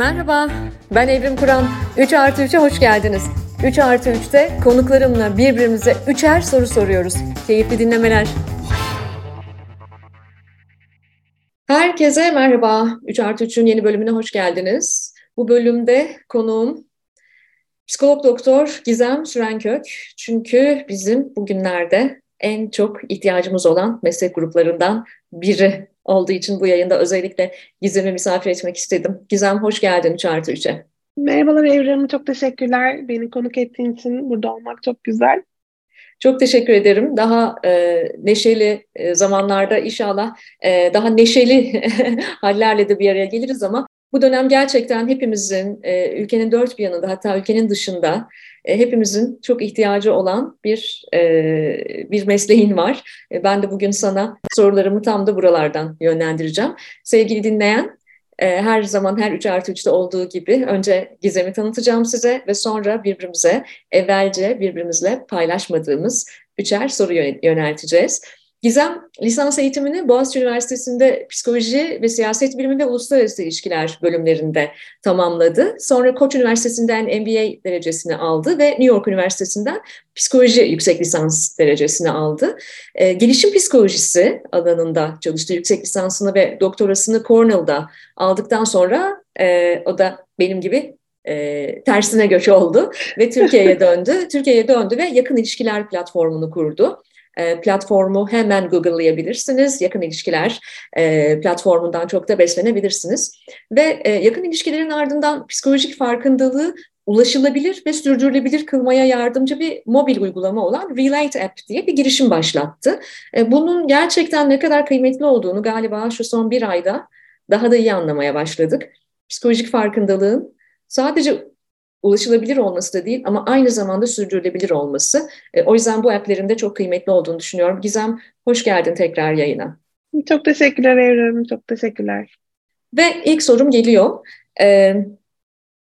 Merhaba, ben Evrim Kur'an. 3 artı 3'e hoş geldiniz. 3 artı 3'te konuklarımla birbirimize üçer soru soruyoruz. Keyifli dinlemeler. Herkese merhaba. 3 artı 3'ün yeni bölümüne hoş geldiniz. Bu bölümde konuğum psikolog doktor Gizem Sürenkök. Çünkü bizim bugünlerde en çok ihtiyacımız olan meslek gruplarından biri olduğu için bu yayında özellikle Gizem'i misafir etmek istedim. Gizem hoş geldin 3 artı 3'e. Merhabalar Evrim, çok teşekkürler. Beni konuk ettiğin için burada olmak çok güzel. Çok teşekkür ederim. Daha e, neşeli e, zamanlarda inşallah e, daha neşeli hallerle de bir araya geliriz ama bu dönem gerçekten hepimizin e, ülkenin dört bir yanında hatta ülkenin dışında e, hepimizin çok ihtiyacı olan bir e, bir mesleğin var. E, ben de bugün sana sorularımı tam da buralardan yönlendireceğim. Sevgili dinleyen, her zaman her 3 artı 3'te olduğu gibi önce Gizem'i tanıtacağım size ve sonra birbirimize evvelce birbirimizle paylaşmadığımız üçer soru yönelteceğiz. Gizem lisans eğitimini Boğaziçi Üniversitesi'nde psikoloji ve siyaset bilimi ve uluslararası ilişkiler bölümlerinde tamamladı. Sonra Koç Üniversitesi'nden MBA derecesini aldı ve New York Üniversitesi'nden psikoloji yüksek lisans derecesini aldı. E, gelişim psikolojisi alanında çalıştı. Yüksek lisansını ve doktorasını Cornell'da aldıktan sonra e, o da benim gibi e, tersine göç oldu ve Türkiye'ye döndü. Türkiye'ye döndü ve yakın ilişkiler platformunu kurdu. E, platformu hemen Google'layabilirsiniz. Yakın ilişkiler e, platformundan çok da beslenebilirsiniz. Ve e, yakın ilişkilerin ardından psikolojik farkındalığı ulaşılabilir ve sürdürülebilir kılmaya yardımcı bir mobil uygulama olan Relate App diye bir girişim başlattı. Bunun gerçekten ne kadar kıymetli olduğunu galiba şu son bir ayda daha da iyi anlamaya başladık. Psikolojik farkındalığın sadece ulaşılabilir olması da değil ama aynı zamanda sürdürülebilir olması. E, o yüzden bu app'lerin de çok kıymetli olduğunu düşünüyorum. Gizem, hoş geldin tekrar yayına. Çok teşekkürler Evrim, çok teşekkürler. Ve ilk sorum geliyor. E,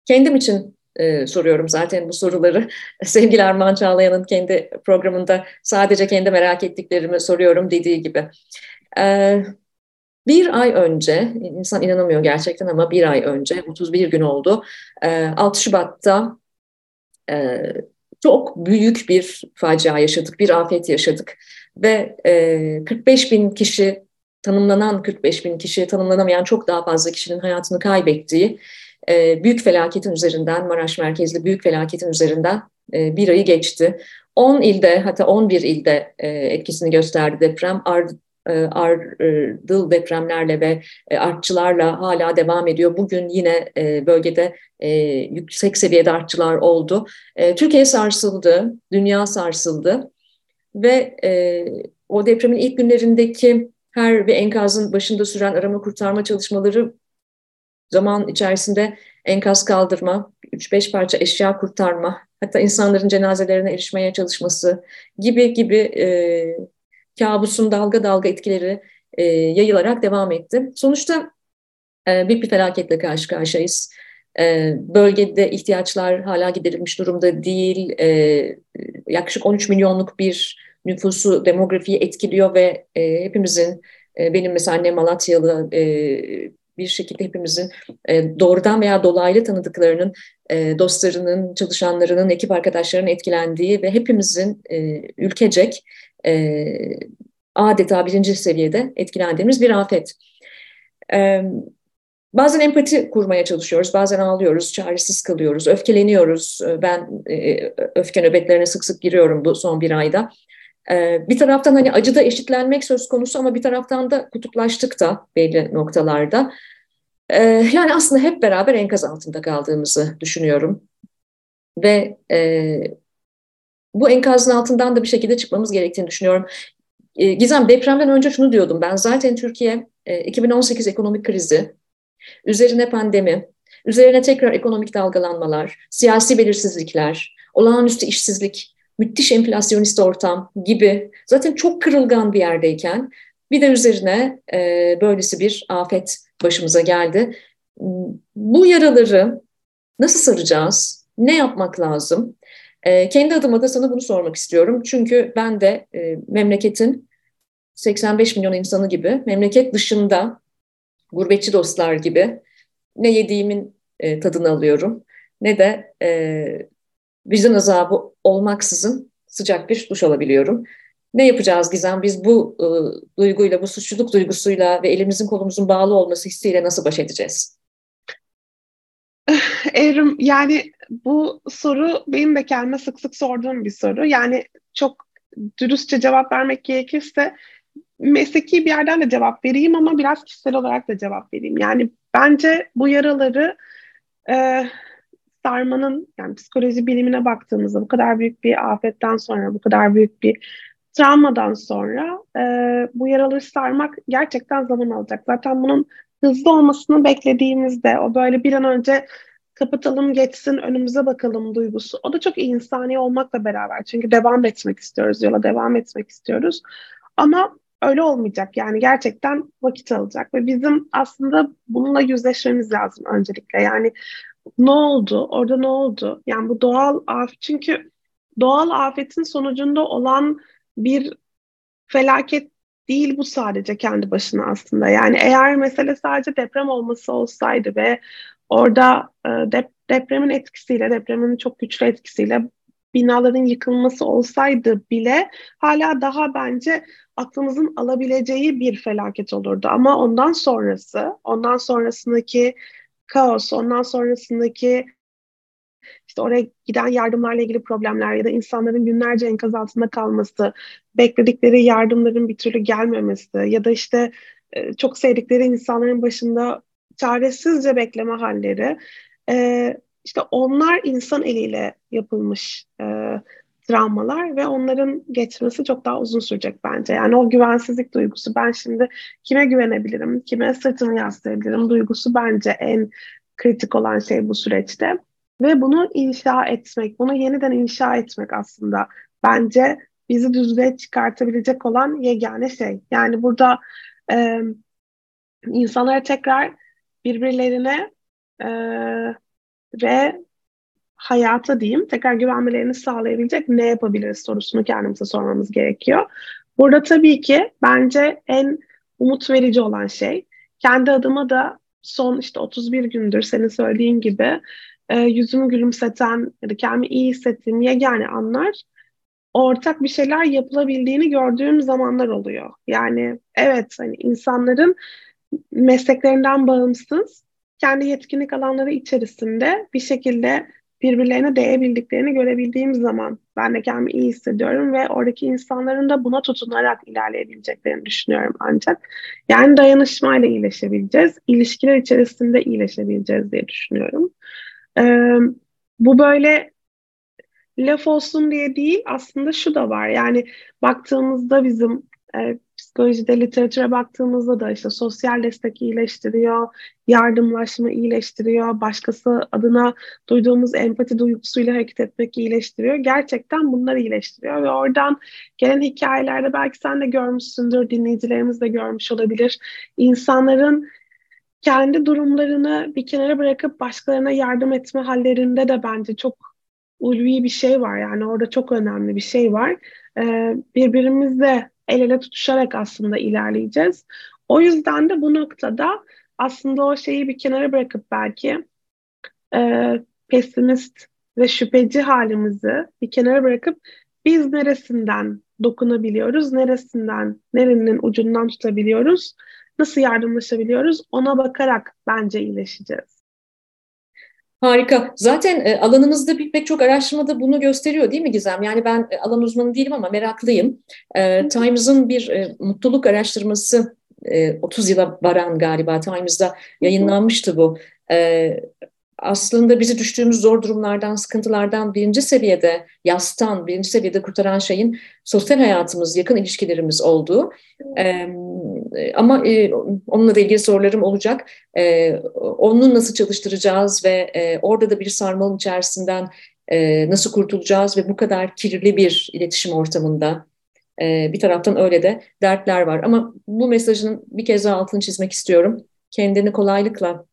kendim için e, soruyorum zaten bu soruları. Sevgili Armağan Çağlayan'ın kendi programında sadece kendi merak ettiklerimi soruyorum dediği gibi. Bir ay önce, insan inanamıyor gerçekten ama bir ay önce, 31 gün oldu, 6 ee, Şubat'ta çok büyük bir facia yaşadık, bir afet yaşadık. Ve 45 e, bin kişi, tanımlanan 45 bin kişi, tanımlanamayan çok daha fazla kişinin hayatını kaybettiği büyük felaketin üzerinden, Maraş merkezli büyük felaketin üzerinden bir ayı geçti. 10 ilde hatta 11 ilde etkisini gösterdi deprem. E, ardıl depremlerle ve e, artçılarla hala devam ediyor. Bugün yine e, bölgede yüksek seviyede artçılar oldu. Türkiye sarsıldı, dünya sarsıldı ve o depremin ilk günlerindeki her bir enkazın başında süren arama kurtarma çalışmaları zaman içerisinde enkaz kaldırma, 3-5 parça eşya kurtarma, hatta insanların cenazelerine erişmeye çalışması gibi gibi kabusun dalga dalga etkileri e, yayılarak devam etti. Sonuçta e, büyük bir felaketle karşı karşıyayız. E, bölgede ihtiyaçlar hala giderilmiş durumda değil. E, yaklaşık 13 milyonluk bir nüfusu demografiyi etkiliyor ve e, hepimizin, e, benim mesela annem Malatyalı, e, bir şekilde hepimizin e, doğrudan veya dolaylı tanıdıklarının, e, dostlarının, çalışanlarının, ekip arkadaşlarının etkilendiği ve hepimizin e, ülkecek e, adeta birinci seviyede etkilendiğimiz bir afet. E, bazen empati kurmaya çalışıyoruz, bazen ağlıyoruz, çaresiz kalıyoruz, öfkeleniyoruz. Ben e, öfke nöbetlerine sık sık giriyorum bu son bir ayda. E, bir taraftan hani acıda eşitlenmek söz konusu ama bir taraftan da kutuplaştık da belli noktalarda. E, yani aslında hep beraber enkaz altında kaldığımızı düşünüyorum. Ve e, bu enkazın altından da bir şekilde çıkmamız gerektiğini düşünüyorum. E, Gizem depremden önce şunu diyordum ben zaten Türkiye 2018 e, ekonomik krizi, üzerine pandemi, üzerine tekrar ekonomik dalgalanmalar, siyasi belirsizlikler, olağanüstü işsizlik, müthiş enflasyonist ortam gibi zaten çok kırılgan bir yerdeyken bir de üzerine e, böylesi bir afet başımıza geldi. Bu yaraları nasıl saracağız? Ne yapmak lazım? E, kendi adıma da sana bunu sormak istiyorum. Çünkü ben de e, memleketin 85 milyon insanı gibi memleket dışında gurbetçi dostlar gibi ne yediğimin e, tadını alıyorum ne de e, vicdan azabı olmaksızın sıcak bir duş alabiliyorum. Ne yapacağız Gizem? Biz bu e, duyguyla, bu suçluluk duygusuyla ve elimizin kolumuzun bağlı olması hissiyle nasıl baş edeceğiz? Evrim yani bu soru benim de kendime sık sık sorduğum bir soru. Yani çok dürüstçe cevap vermek gerekirse mesleki bir yerden de cevap vereyim ama biraz kişisel olarak da cevap vereyim. Yani bence bu yaraları e, sarmanın yani psikoloji bilimine baktığımızda bu kadar büyük bir afetten sonra, bu kadar büyük bir travmadan sonra e, bu yaraları sarmak gerçekten zaman alacak. Zaten bunun hızlı olmasını beklediğimizde o böyle bir an önce kapatalım geçsin önümüze bakalım duygusu. O da çok insani olmakla beraber. Çünkü devam etmek istiyoruz, yola devam etmek istiyoruz. Ama öyle olmayacak. Yani gerçekten vakit alacak ve bizim aslında bununla yüzleşmemiz lazım öncelikle. Yani ne oldu? Orada ne oldu? Yani bu doğal afet çünkü doğal afetin sonucunda olan bir felaket değil bu sadece kendi başına aslında. Yani eğer mesele sadece deprem olması olsaydı ve orada e, dep depremin etkisiyle, depremin çok güçlü etkisiyle binaların yıkılması olsaydı bile hala daha bence aklımızın alabileceği bir felaket olurdu. Ama ondan sonrası, ondan sonrasındaki kaos, ondan sonrasındaki işte oraya giden yardımlarla ilgili problemler ya da insanların günlerce enkaz altında kalması, bekledikleri yardımların bir türlü gelmemesi ya da işte e, çok sevdikleri insanların başında çaresizce bekleme halleri. E, işte onlar insan eliyle yapılmış e, travmalar ve onların geçmesi çok daha uzun sürecek bence. Yani o güvensizlik duygusu ben şimdi kime güvenebilirim, kime sırtımı yaslayabilirim duygusu bence en kritik olan şey bu süreçte. Ve bunu inşa etmek, bunu yeniden inşa etmek aslında bence bizi düzlüğe çıkartabilecek olan yegane şey. Yani burada e, insanlara tekrar birbirlerine e, ve hayata diyeyim tekrar güvenmelerini sağlayabilecek ne yapabiliriz sorusunu kendimize sormamız gerekiyor. Burada tabii ki bence en umut verici olan şey kendi adıma da son işte 31 gündür senin söylediğin gibi e, yüzümü gülümseten ya da kendimi iyi hissettiğim yegane anlar ortak bir şeyler yapılabildiğini gördüğüm zamanlar oluyor. Yani evet hani insanların mesleklerinden bağımsız kendi yetkinlik alanları içerisinde bir şekilde birbirlerine değebildiklerini görebildiğim zaman ben de kendimi iyi hissediyorum ve oradaki insanların da buna tutunarak ilerleyebileceklerini düşünüyorum ancak. Yani dayanışmayla iyileşebileceğiz, ilişkiler içerisinde iyileşebileceğiz diye düşünüyorum. Ee, bu böyle laf olsun diye değil aslında şu da var yani baktığımızda bizim e, psikolojide literatüre baktığımızda da işte sosyal destek iyileştiriyor, yardımlaşma iyileştiriyor, başkası adına duyduğumuz empati duygusuyla hareket etmek iyileştiriyor. Gerçekten bunlar iyileştiriyor ve oradan gelen hikayelerde belki sen de görmüşsündür, dinleyicilerimiz de görmüş olabilir. İnsanların kendi durumlarını bir kenara bırakıp başkalarına yardım etme hallerinde de bence çok ulvi bir şey var. Yani orada çok önemli bir şey var. Ee, birbirimizle el ele tutuşarak aslında ilerleyeceğiz. O yüzden de bu noktada aslında o şeyi bir kenara bırakıp belki e, pesimist ve şüpheci halimizi bir kenara bırakıp biz neresinden dokunabiliyoruz, neresinden, nerenin ucundan tutabiliyoruz, nasıl yardımlaşabiliyoruz ona bakarak bence iyileşeceğiz. Harika. Zaten e, alanınızda bir, pek çok araştırmada bunu gösteriyor değil mi Gizem? Yani ben e, alan uzmanı değilim ama meraklıyım. E, Times'ın bir e, mutluluk araştırması e, 30 yıla varan galiba Times'da yayınlanmıştı bu. E, aslında bizi düştüğümüz zor durumlardan, sıkıntılardan birinci seviyede yastan, birinci seviyede kurtaran şeyin sosyal hayatımız, yakın ilişkilerimiz olduğu. E, ama e, onunla da ilgili sorularım olacak. E, onu nasıl çalıştıracağız ve e, orada da bir sarmalın içerisinden e, nasıl kurtulacağız ve bu kadar kirli bir iletişim ortamında e, bir taraftan öyle de dertler var. Ama bu mesajın bir kez daha altını çizmek istiyorum. Kendini kolaylıkla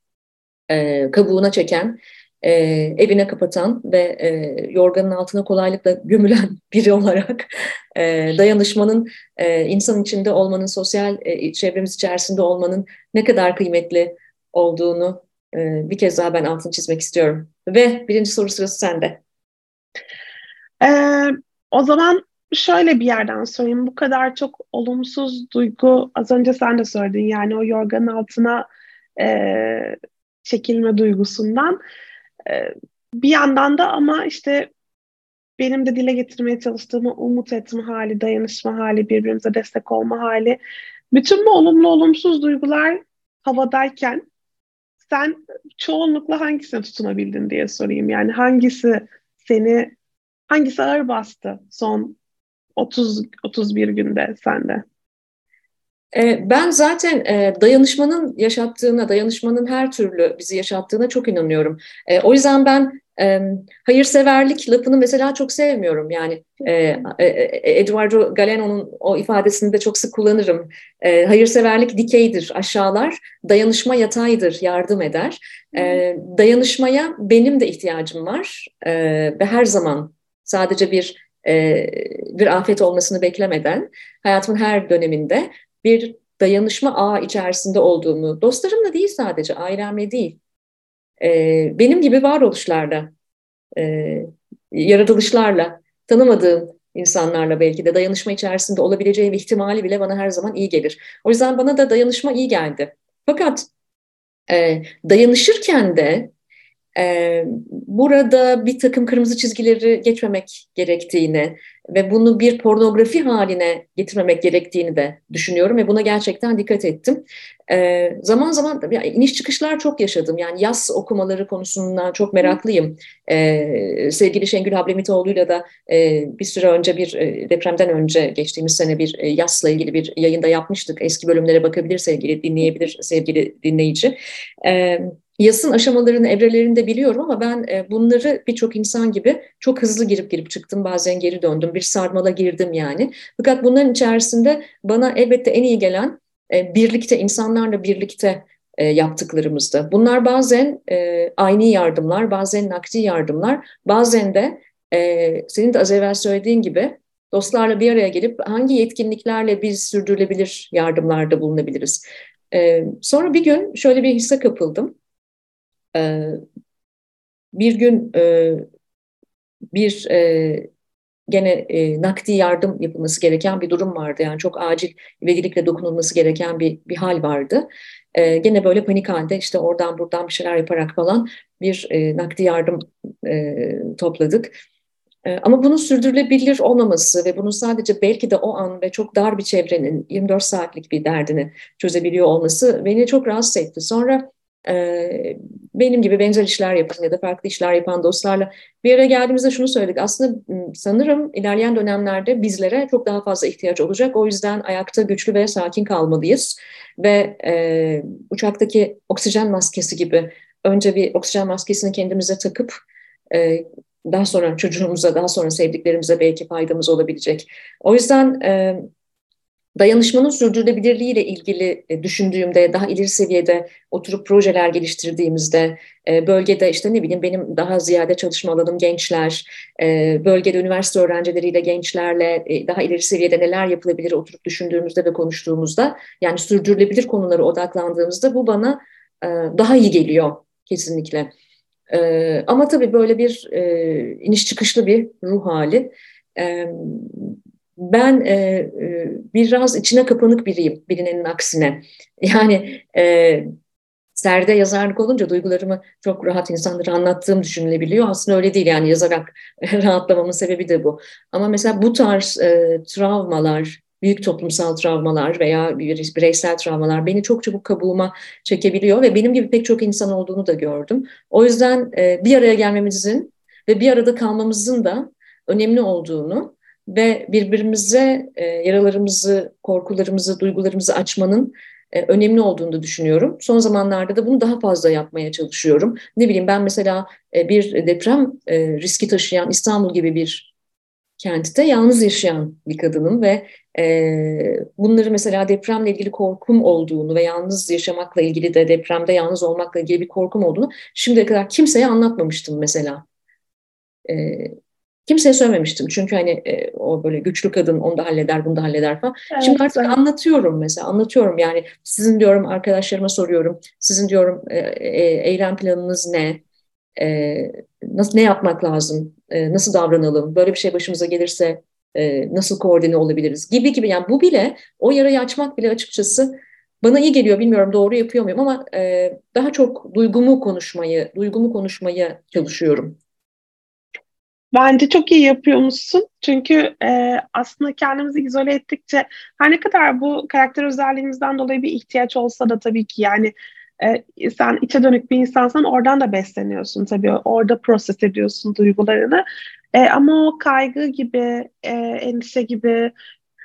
e, kabuğuna çeken, e, evine kapatan ve e, yorganın altına kolaylıkla gömülen biri olarak e, dayanışmanın, e, insan içinde olmanın, sosyal e, çevremiz içerisinde olmanın ne kadar kıymetli olduğunu e, bir kez daha ben altını çizmek istiyorum. Ve birinci soru sırası sende. Ee, o zaman şöyle bir yerden sorayım. Bu kadar çok olumsuz duygu az önce sen de söyledin. Yani o yorganın altına e, çekilme duygusundan. E, bir yandan da ama işte benim de dile getirmeye çalıştığımı umut etme hali, dayanışma hali, birbirimize destek olma hali. Bütün bu olumlu olumsuz duygular havadayken sen çoğunlukla hangisine tutunabildin diye sorayım. Yani hangisi seni hangisi ağır bastı son 30 31 günde sende? E, ben zaten e, dayanışmanın yaşattığına, dayanışmanın her türlü bizi yaşattığına çok inanıyorum. E, o yüzden ben hayırseverlik lafını mesela çok sevmiyorum. Yani Eduardo Galeno'nun o ifadesini de çok sık kullanırım. Hayırseverlik dikeydir, aşağılar, dayanışma yataydır, yardım eder. Dayanışmaya benim de ihtiyacım var ve her zaman sadece bir bir afet olmasını beklemeden hayatımın her döneminde bir dayanışma ağı içerisinde olduğumu, dostlarımla değil sadece, ailemle değil, e, benim gibi varoluşlarla, e, yaratılışlarla, tanımadığım insanlarla belki de dayanışma içerisinde olabileceğim ihtimali bile bana her zaman iyi gelir. O yüzden bana da dayanışma iyi geldi. Fakat e, dayanışırken de burada bir takım kırmızı çizgileri geçmemek gerektiğini ve bunu bir pornografi haline getirmemek gerektiğini de düşünüyorum ve buna gerçekten dikkat ettim. E, zaman zaman iniş çıkışlar çok yaşadım. Yani yaz okumaları konusundan çok meraklıyım. E, sevgili Şengül Hablemitoğlu'yla da e, bir süre önce bir e, depremden önce geçtiğimiz sene bir e, yazla ilgili bir yayında yapmıştık. Eski bölümlere bakabilir sevgili dinleyebilir sevgili dinleyici. Evet yasın aşamalarını, evrelerini de biliyorum ama ben e, bunları birçok insan gibi çok hızlı girip girip çıktım. Bazen geri döndüm. Bir sarmala girdim yani. Fakat bunların içerisinde bana elbette en iyi gelen e, birlikte, insanlarla birlikte e, yaptıklarımızdı. Bunlar bazen aynı yardımlar, bazen nakdi yardımlar, bazen de senin de az evvel söylediğin gibi dostlarla bir araya gelip hangi yetkinliklerle biz sürdürülebilir yardımlarda bulunabiliriz. Sonra bir gün şöyle bir hisse kapıldım. Ee, bir gün e, bir e, gene e, nakdi yardım yapılması gereken bir durum vardı. Yani çok acil ivedilikle dokunulması gereken bir, bir hal vardı. E, gene böyle panik halde işte oradan buradan bir şeyler yaparak falan bir e, nakdi yardım e, topladık. E, ama bunun sürdürülebilir olmaması ve bunun sadece belki de o an ve çok dar bir çevrenin 24 saatlik bir derdini çözebiliyor olması beni çok rahatsız etti. Sonra benim gibi benzer işler yapan ya da farklı işler yapan dostlarla bir araya geldiğimizde şunu söyledik. Aslında sanırım ilerleyen dönemlerde bizlere çok daha fazla ihtiyaç olacak. O yüzden ayakta güçlü ve sakin kalmalıyız. Ve e, uçaktaki oksijen maskesi gibi önce bir oksijen maskesini kendimize takıp e, daha sonra çocuğumuza, daha sonra sevdiklerimize belki faydamız olabilecek. O yüzden e, dayanışmanın sürdürülebilirliği ile ilgili e, düşündüğümde, daha ileri seviyede oturup projeler geliştirdiğimizde, e, bölgede işte ne bileyim benim daha ziyade çalışma alanım gençler, e, bölgede üniversite öğrencileriyle, gençlerle daha ileri seviyede neler yapılabilir oturup düşündüğümüzde ve konuştuğumuzda, yani sürdürülebilir konulara odaklandığımızda bu bana daha iyi geliyor kesinlikle. Ama tabii böyle bir iniş çıkışlı bir ruh hali ben e, e, biraz içine kapanık biriyim birinin aksine. Yani e, serde yazarlık olunca duygularımı çok rahat insanlara anlattığım düşünülebiliyor. Aslında öyle değil yani yazarak rahatlamamın sebebi de bu. Ama mesela bu tarz e, travmalar, büyük toplumsal travmalar veya bireysel travmalar beni çok çabuk kabuğuma çekebiliyor ve benim gibi pek çok insan olduğunu da gördüm. O yüzden e, bir araya gelmemizin ve bir arada kalmamızın da önemli olduğunu ve birbirimize e, yaralarımızı, korkularımızı, duygularımızı açmanın e, önemli olduğunu da düşünüyorum. Son zamanlarda da bunu daha fazla yapmaya çalışıyorum. Ne bileyim ben mesela e, bir deprem e, riski taşıyan İstanbul gibi bir kentte yalnız yaşayan bir kadınım ve e, bunları mesela depremle ilgili korkum olduğunu ve yalnız yaşamakla ilgili de depremde yalnız olmakla ilgili bir korkum olduğunu şimdiye kadar kimseye anlatmamıştım mesela. E, Kimseye söylememiştim çünkü hani e, o böyle güçlü kadın onu da halleder bunu da halleder falan. Evet, Şimdi artık evet. anlatıyorum mesela anlatıyorum yani sizin diyorum arkadaşlarıma soruyorum. Sizin diyorum e, e, eylem planınız ne? E, nasıl ne yapmak lazım? E, nasıl davranalım? Böyle bir şey başımıza gelirse e, nasıl koordine olabiliriz? Gibi gibi yani bu bile o yarayı açmak bile açıkçası bana iyi geliyor. Bilmiyorum doğru yapıyor muyum ama e, daha çok duygumu konuşmayı, duygumu konuşmaya çalışıyorum. Bence çok iyi yapıyormuşsun. Çünkü e, aslında kendimizi izole ettikçe her ne kadar bu karakter özelliğimizden dolayı bir ihtiyaç olsa da tabii ki yani e, sen içe dönük bir insansan oradan da besleniyorsun tabii. Orada proses ediyorsun duygularını. E, ama o kaygı gibi, e, endişe gibi,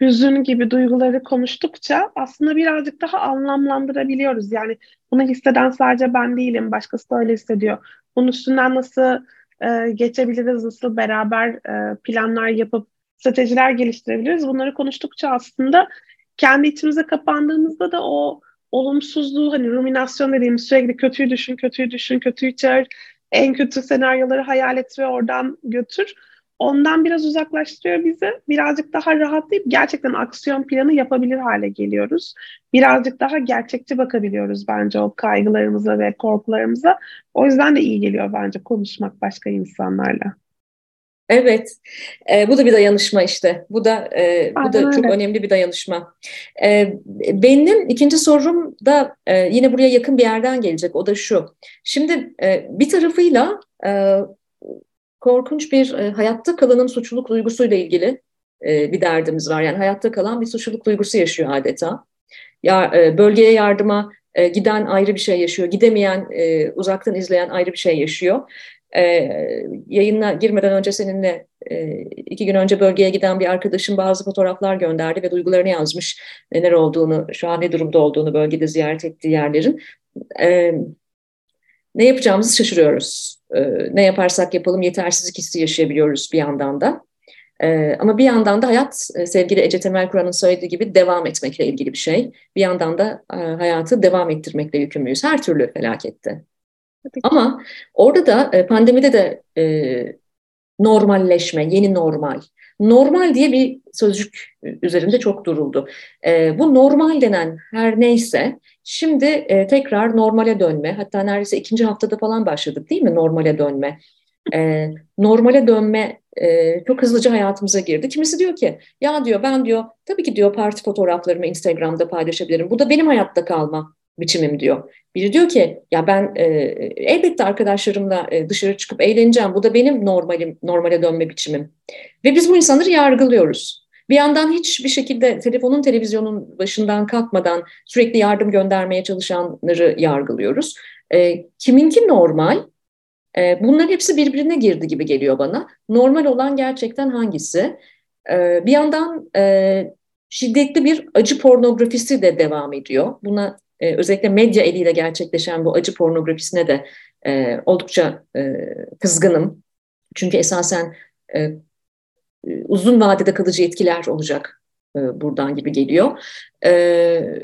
hüzün gibi duyguları konuştukça aslında birazcık daha anlamlandırabiliyoruz. Yani bunu hisseden sadece ben değilim, başkası da öyle hissediyor. Bunun üstünden nasıl e, geçebiliriz, nasıl beraber e, planlar yapıp stratejiler geliştirebiliriz. Bunları konuştukça aslında kendi içimize kapandığımızda da o olumsuzluğu hani ruminasyon dediğimiz sürekli kötüyü düşün, kötüyü düşün, kötüyü çağır, en kötü senaryoları hayal et ve oradan götür. Ondan biraz uzaklaştırıyor bizi. Birazcık daha rahatlayıp gerçekten aksiyon planı yapabilir hale geliyoruz. Birazcık daha gerçekçi bakabiliyoruz bence o kaygılarımıza ve korkularımıza. O yüzden de iyi geliyor bence konuşmak başka insanlarla. Evet, e, bu da bir dayanışma işte. Bu da e, bu da çok önemli bir dayanışma. E, benim ikinci sorum da e, yine buraya yakın bir yerden gelecek. O da şu. Şimdi e, bir tarafıyla e, korkunç bir e, hayatta kalanın suçluluk duygusuyla ilgili e, bir derdimiz var. Yani hayatta kalan bir suçluluk duygusu yaşıyor adeta. Ya e, bölgeye yardıma e, giden ayrı bir şey yaşıyor, gidemeyen, e, uzaktan izleyen ayrı bir şey yaşıyor. E, yayına girmeden önce seninle e, iki gün önce bölgeye giden bir arkadaşım bazı fotoğraflar gönderdi ve duygularını yazmış. Neler olduğunu, şu an ne durumda olduğunu bölgede ziyaret ettiği yerlerin. E, ne yapacağımızı şaşırıyoruz. E, ne yaparsak yapalım yetersizlik hissi yaşayabiliyoruz bir yandan da. E, ama bir yandan da hayat e, sevgili Ece Temel Kur'an'ın söylediği gibi devam etmekle ilgili bir şey. Bir yandan da e, hayatı devam ettirmekle yükümlüyüz her türlü felakette. Ama orada da e, pandemide de e, normalleşme, yeni normal. Normal diye bir sözcük üzerinde çok duruldu. E, bu normal denen her neyse şimdi e, tekrar normale dönme, hatta neredeyse ikinci haftada falan başladık değil mi normale dönme? E, normale dönme e, çok hızlıca hayatımıza girdi. Kimisi diyor ki ya diyor ben diyor tabii ki diyor parti fotoğraflarımı Instagram'da paylaşabilirim. Bu da benim hayatta kalma biçimim diyor. Biri diyor ki ya ben e, elbette arkadaşlarımla e, dışarı çıkıp eğleneceğim. Bu da benim normalim, normale dönme biçimim. Ve biz bu insanları yargılıyoruz. Bir yandan hiçbir şekilde telefonun televizyonun başından kalkmadan sürekli yardım göndermeye çalışanları yargılıyoruz. E, kiminki normal? E, bunların hepsi birbirine girdi gibi geliyor bana. Normal olan gerçekten hangisi? E, bir yandan e, şiddetli bir acı pornografisi de devam ediyor. Buna e, özellikle medya eliyle gerçekleşen bu acı pornografisine de e, oldukça e, kızgınım. Çünkü esasen e, uzun vadede kalıcı etkiler olacak e, buradan gibi geliyor. E,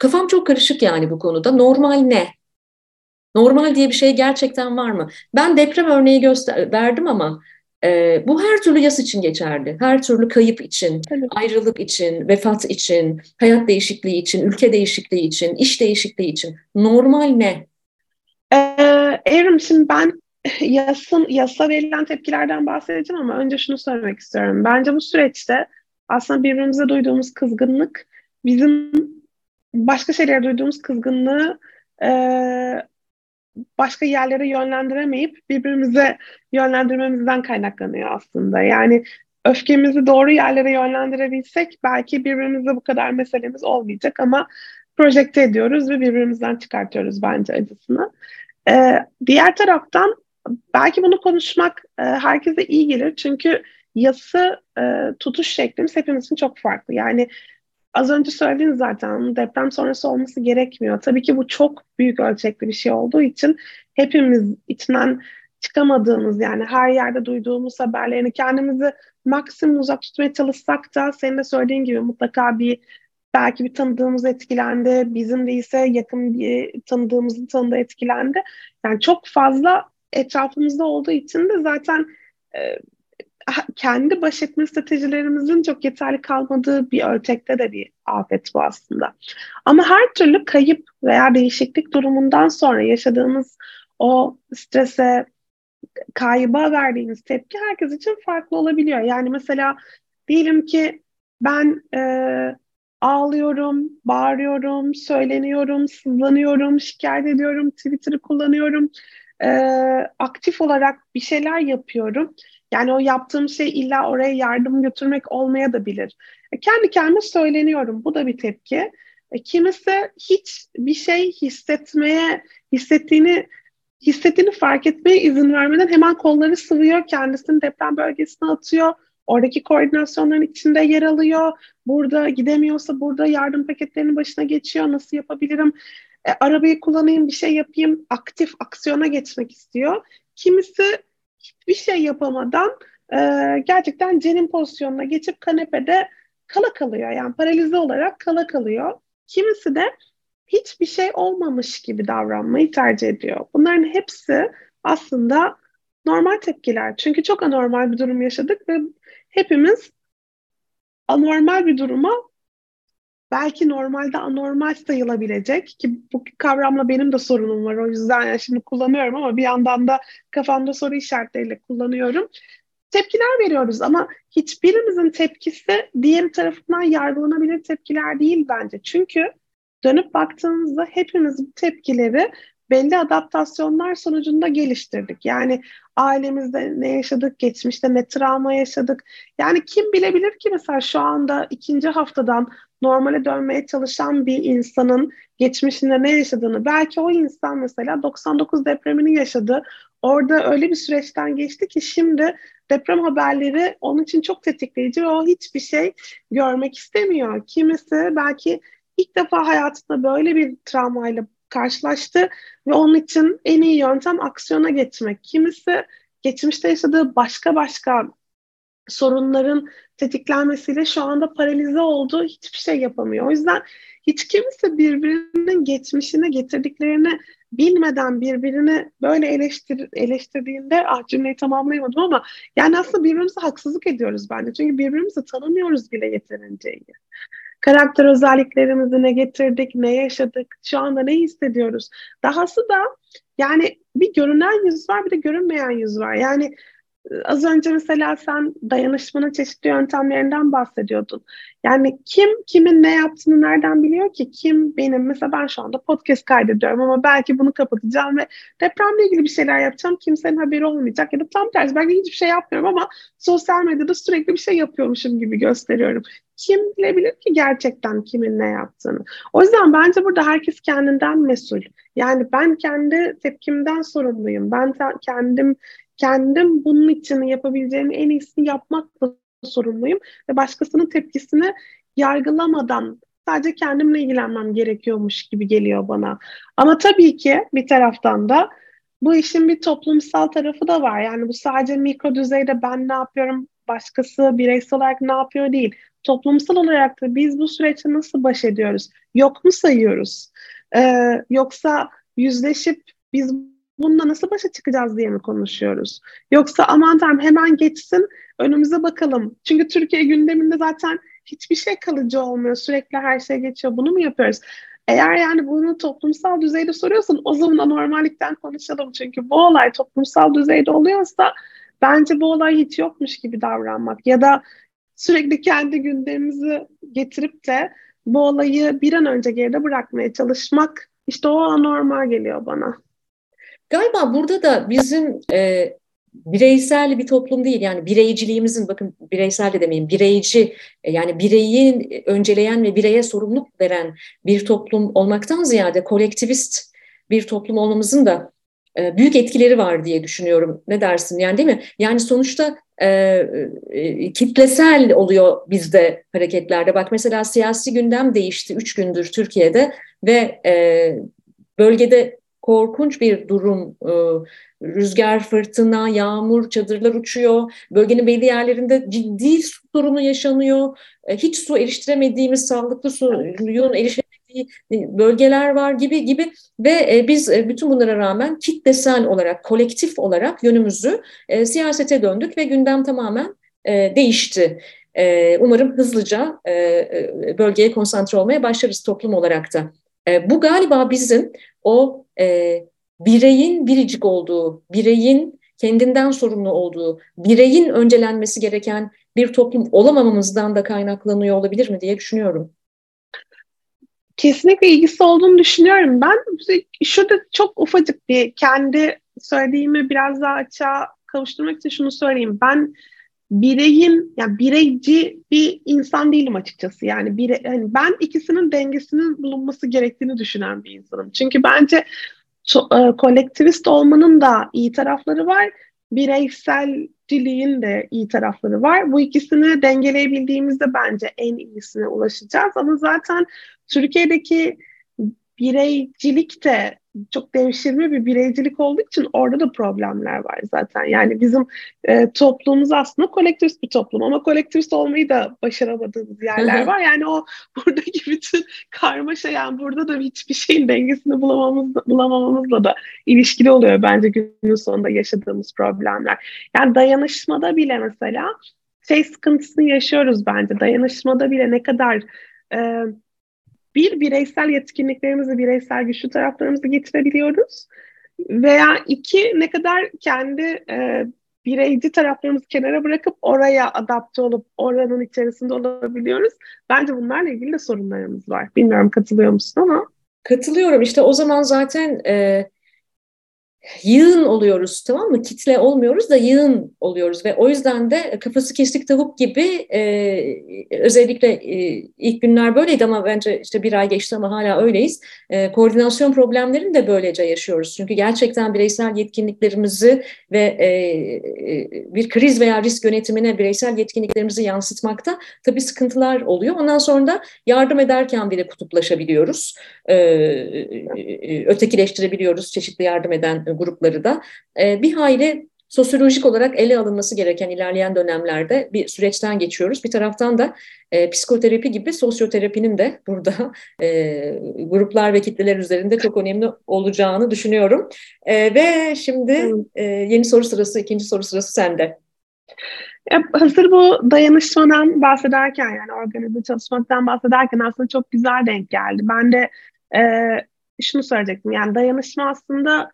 kafam çok karışık yani bu konuda. Normal ne? Normal diye bir şey gerçekten var mı? Ben deprem örneği göster verdim ama e, bu her türlü yas için geçerli. Her türlü kayıp için, evet. ayrılık için, vefat için, hayat değişikliği için, ülke değişikliği için, iş değişikliği için. Normal ne? Ee, Evrim şimdi ben yasın, yasa verilen tepkilerden bahsedeceğim ama önce şunu söylemek istiyorum. Bence bu süreçte aslında birbirimize duyduğumuz kızgınlık bizim başka şeylere duyduğumuz kızgınlığı e, başka yerlere yönlendiremeyip birbirimize yönlendirmemizden kaynaklanıyor aslında. Yani öfkemizi doğru yerlere yönlendirebilsek belki birbirimizle bu kadar meselemiz olmayacak ama projekte ediyoruz ve birbirimizden çıkartıyoruz bence acısını. Ee, diğer taraftan belki bunu konuşmak e, herkese iyi gelir çünkü yası e, tutuş şeklimiz hepimiz için çok farklı. Yani az önce söylediniz zaten deprem sonrası olması gerekmiyor. Tabii ki bu çok büyük ölçekli bir şey olduğu için hepimiz içinden çıkamadığımız yani her yerde duyduğumuz haberlerini kendimizi maksimum uzak tutmaya çalışsak da senin de söylediğin gibi mutlaka bir belki bir tanıdığımız etkilendi, bizim değilse yakın bir tanıdığımızın tanıdığı etkilendi. Yani çok fazla etrafımızda olduğu için de zaten e, kendi baş etme stratejilerimizin çok yeterli kalmadığı bir ölçekte de bir afet bu aslında. Ama her türlü kayıp veya değişiklik durumundan sonra yaşadığımız o strese, kayba verdiğiniz tepki herkes için farklı olabiliyor. Yani mesela diyelim ki ben e, ağlıyorum, bağırıyorum, söyleniyorum, sızlanıyorum, şikayet ediyorum, Twitter'ı kullanıyorum, e, aktif olarak bir şeyler yapıyorum. Yani o yaptığım şey illa oraya yardım götürmek olmaya da bilir. E, kendi kendime söyleniyorum. Bu da bir tepki. E, kimisi hiç bir şey hissetmeye, hissettiğini hissettiğini fark etmeye izin vermeden hemen kolları sıvıyor, kendisini deprem bölgesine atıyor. Oradaki koordinasyonların içinde yer alıyor. Burada gidemiyorsa burada yardım paketlerinin başına geçiyor. Nasıl yapabilirim? E, arabayı kullanayım, bir şey yapayım. Aktif aksiyona geçmek istiyor. Kimisi hiçbir şey yapamadan e, gerçekten cenin pozisyonuna geçip kanepede kala kalıyor. Yani paralize olarak kala kalıyor. Kimisi de hiçbir şey olmamış gibi davranmayı tercih ediyor. Bunların hepsi aslında normal tepkiler. Çünkü çok anormal bir durum yaşadık ve hepimiz anormal bir duruma belki normalde anormal sayılabilecek ki bu kavramla benim de sorunum var. O yüzden yani şimdi kullanıyorum ama bir yandan da kafamda soru işaretleriyle kullanıyorum. Tepkiler veriyoruz ama hiçbirimizin tepkisi diğer tarafından yargılanabilir tepkiler değil bence. Çünkü dönüp baktığımızda hepimiz bu tepkileri belli adaptasyonlar sonucunda geliştirdik. Yani ailemizde ne yaşadık, geçmişte ne travma yaşadık. Yani kim bilebilir ki mesela şu anda ikinci haftadan normale dönmeye çalışan bir insanın geçmişinde ne yaşadığını. Belki o insan mesela 99 depremini yaşadı. Orada öyle bir süreçten geçti ki şimdi deprem haberleri onun için çok tetikleyici ve o hiçbir şey görmek istemiyor. Kimisi belki ilk defa hayatında böyle bir travmayla karşılaştı ve onun için en iyi yöntem aksiyona geçmek. Kimisi geçmişte yaşadığı başka başka sorunların tetiklenmesiyle şu anda paralize oldu, hiçbir şey yapamıyor. O yüzden hiç kimse birbirinin geçmişine getirdiklerini bilmeden birbirini böyle eleştir, eleştirdiğinde ah cümleyi tamamlayamadım ama yani aslında birbirimize haksızlık ediyoruz bence. Çünkü birbirimizi tanımıyoruz bile yeterince iyi karakter özelliklerimizi ne getirdik, ne yaşadık, şu anda ne hissediyoruz. Dahası da yani bir görünen yüz var bir de görünmeyen yüz var. Yani az önce mesela sen dayanışmanın çeşitli yöntemlerinden bahsediyordun. Yani kim kimin ne yaptığını nereden biliyor ki? Kim benim? Mesela ben şu anda podcast kaydediyorum ama belki bunu kapatacağım ve depremle ilgili bir şeyler yapacağım. Kimsenin haberi olmayacak ya da tam tersi belki hiçbir şey yapmıyorum ama sosyal medyada sürekli bir şey yapıyormuşum gibi gösteriyorum. Kim bilebilir ki gerçekten kimin ne yaptığını? O yüzden bence burada herkes kendinden mesul. Yani ben kendi tepkimden sorumluyum. Ben kendim kendim bunun için yapabileceğim en iyisini yapmakla sorumluyum ve başkasının tepkisini yargılamadan sadece kendimle ilgilenmem gerekiyormuş gibi geliyor bana. Ama tabii ki bir taraftan da bu işin bir toplumsal tarafı da var. Yani bu sadece mikro düzeyde ben ne yapıyorum, başkası bireysel olarak ne yapıyor değil. Toplumsal olarak da biz bu süreçte nasıl baş ediyoruz? Yok mu sayıyoruz? Ee, yoksa yüzleşip biz bununla nasıl başa çıkacağız diye mi konuşuyoruz? Yoksa aman tanrım hemen geçsin önümüze bakalım. Çünkü Türkiye gündeminde zaten hiçbir şey kalıcı olmuyor. Sürekli her şey geçiyor. Bunu mu yapıyoruz? Eğer yani bunu toplumsal düzeyde soruyorsan o zaman anormallikten konuşalım. Çünkü bu olay toplumsal düzeyde oluyorsa bence bu olay hiç yokmuş gibi davranmak ya da sürekli kendi gündemimizi getirip de bu olayı bir an önce geride bırakmaya çalışmak işte o anormal geliyor bana. Galiba burada da bizim e, bireysel bir toplum değil yani bireyciliğimizin bakın bireysel de demeyin bireyci e, yani bireyi önceleyen ve bireye sorumluluk veren bir toplum olmaktan ziyade kolektivist bir toplum olmamızın da e, büyük etkileri var diye düşünüyorum. Ne dersin yani değil mi? Yani sonuçta e, e, kitlesel oluyor bizde hareketlerde. Bak mesela siyasi gündem değişti üç gündür Türkiye'de ve e, bölgede korkunç bir durum. E, rüzgar, fırtına, yağmur, çadırlar uçuyor. Bölgenin belli yerlerinde ciddi su sorunu yaşanıyor. E, hiç su eriştiremediğimiz, sağlıklı suyun erişemediğimiz bölgeler var gibi gibi ve biz bütün bunlara rağmen kitlesel olarak, kolektif olarak yönümüzü siyasete döndük ve gündem tamamen değişti. Umarım hızlıca bölgeye konsantre olmaya başlarız toplum olarak da. Bu galiba bizim o bireyin biricik olduğu, bireyin kendinden sorumlu olduğu, bireyin öncelenmesi gereken bir toplum olamamamızdan da kaynaklanıyor olabilir mi diye düşünüyorum. Kesinlikle ilgisi olduğunu düşünüyorum. Ben şurada çok ufacık bir kendi söylediğimi biraz daha açığa kavuşturmak için şunu söyleyeyim. Ben bireyin yani bireyci bir insan değilim açıkçası. Yani bire, yani ben ikisinin dengesinin bulunması gerektiğini düşünen bir insanım. Çünkü bence e, kolektivist olmanın da iyi tarafları var. Bireyselciliğin de iyi tarafları var. Bu ikisini dengeleyebildiğimizde bence en iyisine ulaşacağız. Ama zaten Türkiye'deki bireycilik de çok devşirme bir bireycilik olduğu için orada da problemler var zaten. Yani bizim e, toplumumuz aslında kolektivist bir toplum ama kolektivist olmayı da başaramadığımız yerler var. Yani o buradaki bütün karmaşa yani burada da hiçbir şeyin dengesini bulamamız, bulamamamızla da ilişkili oluyor bence günün sonunda yaşadığımız problemler. Yani dayanışmada bile mesela şey sıkıntısını yaşıyoruz bence. Dayanışmada bile ne kadar e, bir bireysel yetkinliklerimizi, bireysel güçlü taraflarımızı getirebiliyoruz. Veya iki ne kadar kendi e, bireyci taraflarımızı kenara bırakıp oraya adapte olup oranın içerisinde olabiliyoruz. Bence bunlarla ilgili de sorunlarımız var. Bilmiyorum katılıyor musun ama. Katılıyorum. İşte o zaman zaten e, yığın oluyoruz tamam mı? Kitle olmuyoruz da yığın oluyoruz ve o yüzden de kafası kesik tavuk gibi e, özellikle e, ilk günler böyleydi ama bence işte bir ay geçti ama hala öyleyiz. E, koordinasyon problemlerini de böylece yaşıyoruz. Çünkü gerçekten bireysel yetkinliklerimizi ve e, e, bir kriz veya risk yönetimine bireysel yetkinliklerimizi yansıtmakta tabii sıkıntılar oluyor. Ondan sonra da yardım ederken bile kutuplaşabiliyoruz. E, e, ötekileştirebiliyoruz çeşitli yardım eden grupları da e, bir hayli sosyolojik olarak ele alınması gereken ilerleyen dönemlerde bir süreçten geçiyoruz. Bir taraftan da e, psikoterapi gibi sosyoterapinin de burada e, gruplar ve kitleler üzerinde çok önemli olacağını düşünüyorum. E, ve şimdi e, yeni soru sırası, ikinci soru sırası sende. Hazır bu dayanışmadan bahsederken yani organize çalışmaktan bahsederken aslında çok güzel denk geldi. Ben de e, şunu söyleyecektim yani dayanışma aslında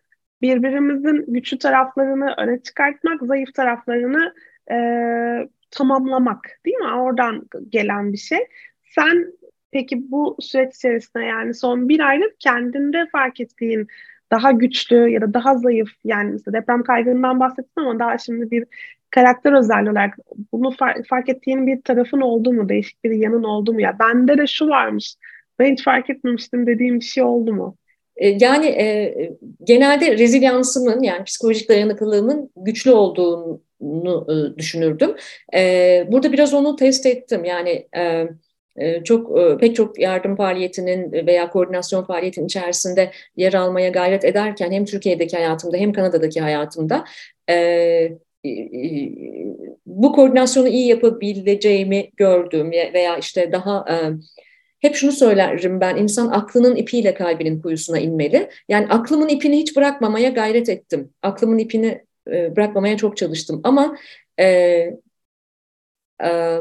birbirimizin güçlü taraflarını öne çıkartmak, zayıf taraflarını e, tamamlamak değil mi? Oradan gelen bir şey. Sen peki bu süreç içerisinde yani son bir aydır kendinde fark ettiğin daha güçlü ya da daha zayıf yani mesela deprem kaygından bahsettim ama daha şimdi bir karakter özelliği olarak bunu fark, fark ettiğin bir tarafın oldu mu? Değişik bir yanın oldu mu? Ya bende de şu varmış ben hiç fark etmemiştim dediğim bir şey oldu mu? E, yani e, genelde rezilyansımın yani psikolojik dayanıklılığımın güçlü olduğunu e, düşünürdüm. E, burada biraz onu test ettim. Yani e, e çok e, pek çok yardım faaliyetinin veya koordinasyon faaliyetinin içerisinde yer almaya gayret ederken hem Türkiye'deki hayatımda hem Kanada'daki hayatımda bu koordinasyonu iyi yapabileceğimi gördüm veya işte daha hep şunu söylerim ben, insan aklının ipiyle kalbinin kuyusuna inmeli. Yani aklımın ipini hiç bırakmamaya gayret ettim. Aklımın ipini e, bırakmamaya çok çalıştım. Ama e, e,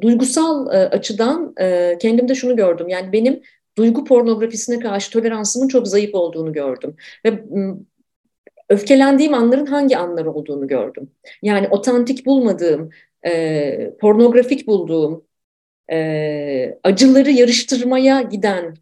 duygusal e, açıdan e, kendimde şunu gördüm. Yani benim duygu pornografisine karşı toleransımın çok zayıf olduğunu gördüm. Ve öfkelendiğim anların hangi anlar olduğunu gördüm. Yani otantik bulmadığım, e, pornografik bulduğum, e, acıları yarıştırmaya giden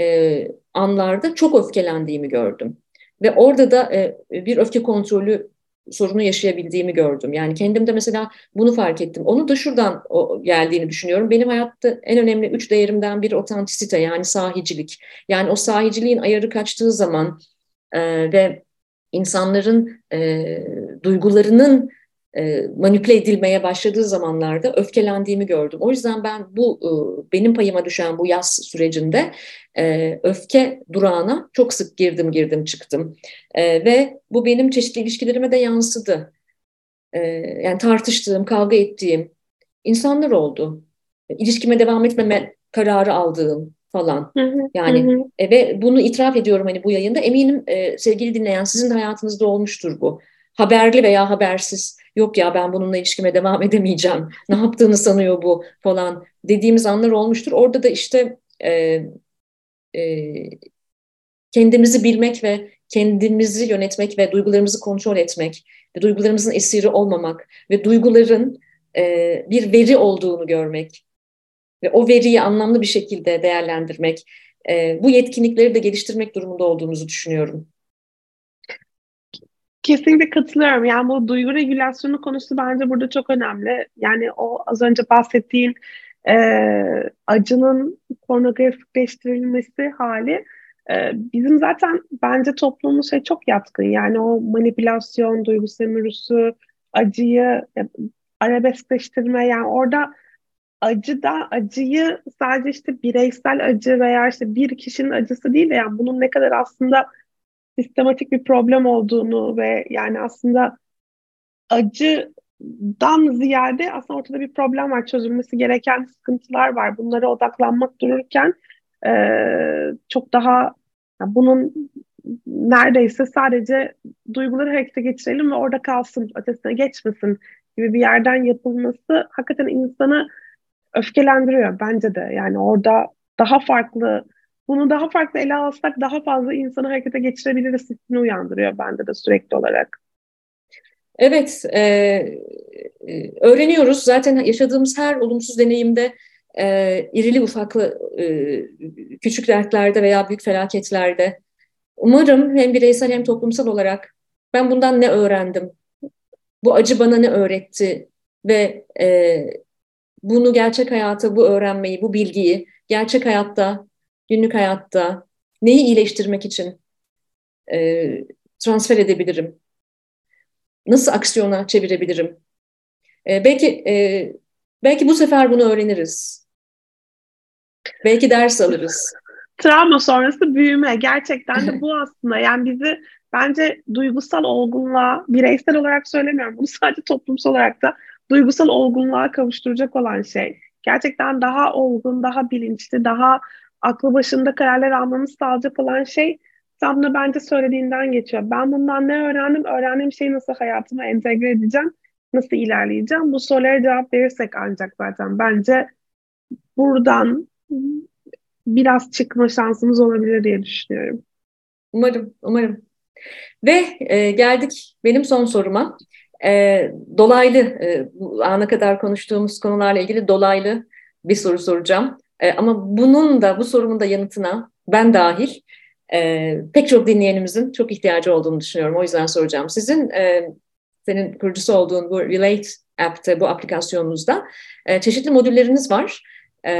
e, anlarda çok öfkelendiğimi gördüm. Ve orada da e, bir öfke kontrolü sorunu yaşayabildiğimi gördüm. Yani kendimde mesela bunu fark ettim. Onu da şuradan geldiğini düşünüyorum. Benim hayatta en önemli üç değerimden biri otantisite yani sahicilik. Yani o sahiciliğin ayarı kaçtığı zaman e, ve insanların e, duygularının e, manipüle edilmeye başladığı zamanlarda öfkelendiğimi gördüm. O yüzden ben bu e, benim payıma düşen bu yaz sürecinde e, öfke durağına çok sık girdim girdim çıktım e, ve bu benim çeşitli ilişkilerime de yansıdı. E, yani tartıştığım, kavga ettiğim insanlar oldu. İlişkime devam etmeme kararı aldığım falan. Yani E, ve bunu itiraf ediyorum hani bu yayında. Eminim e, sevgili dinleyen sizin de hayatınızda olmuştur bu. Haberli veya habersiz yok ya ben bununla ilişkime devam edemeyeceğim. Ne yaptığını sanıyor bu falan dediğimiz anlar olmuştur. Orada da işte e, e, kendimizi bilmek ve kendimizi yönetmek ve duygularımızı kontrol etmek ve duygularımızın esiri olmamak ve duyguların e, bir veri olduğunu görmek ve o veriyi anlamlı bir şekilde değerlendirmek, e, bu yetkinlikleri de geliştirmek durumunda olduğumuzu düşünüyorum. Kesinlikle katılıyorum. Yani bu duygu regülasyonu konusu bence burada çok önemli. Yani o az önce bahsettiğin e, acının pornografikleştirilmesi hali e, bizim zaten bence toplumumuz şey çok yatkın. Yani o manipülasyon, duygu sömürüsü, acıyı e, arabeskleştirme yani orada acı da acıyı sadece işte bireysel acı veya işte bir kişinin acısı değil de yani bunun ne kadar aslında sistematik bir problem olduğunu ve yani aslında acıdan ziyade aslında ortada bir problem var, çözülmesi gereken sıkıntılar var. Bunlara odaklanmak dururken e, çok daha yani bunun neredeyse sadece duyguları harekete geçirelim ve orada kalsın, ötesine geçmesin gibi bir yerden yapılması hakikaten insanı öfkelendiriyor bence de. Yani orada daha farklı bunu daha farklı ele alsak daha fazla insanı harekete geçirebiliriz hissini uyandırıyor bende de sürekli olarak. Evet, e, e, öğreniyoruz. Zaten yaşadığımız her olumsuz deneyimde e, irili ufaklı e, küçük dertlerde veya büyük felaketlerde umarım hem bireysel hem toplumsal olarak ben bundan ne öğrendim, bu acı bana ne öğretti ve e, bunu gerçek hayata, bu öğrenmeyi, bu bilgiyi gerçek hayatta, günlük hayatta neyi iyileştirmek için e, transfer edebilirim? Nasıl aksiyona çevirebilirim? E, belki e, belki bu sefer bunu öğreniriz. Belki ders alırız. Travma sonrası büyüme gerçekten de bu aslında yani bizi bence duygusal olgunluğa bireysel olarak söylemiyorum bunu sadece toplumsal olarak da duygusal olgunluğa kavuşturacak olan şey. Gerçekten daha olgun, daha bilinçli, daha aklı başında kararlar almamız sağlayacak olan şey tam da bence söylediğinden geçiyor. Ben bundan ne öğrendim? Öğrendiğim şeyi nasıl hayatıma entegre edeceğim? Nasıl ilerleyeceğim? Bu sorulara cevap verirsek ancak zaten bence buradan biraz çıkma şansımız olabilir diye düşünüyorum. Umarım, umarım. Ve e, geldik benim son soruma. E, dolaylı, e, ana kadar konuştuğumuz konularla ilgili dolaylı bir soru soracağım. E, ama bunun da, bu sorumun da yanıtına ben dahil e, pek çok dinleyenimizin çok ihtiyacı olduğunu düşünüyorum. O yüzden soracağım. Sizin, e, senin kurucusu olduğun bu Relate app'te, bu aplikasyonunuzda e, çeşitli modülleriniz var e,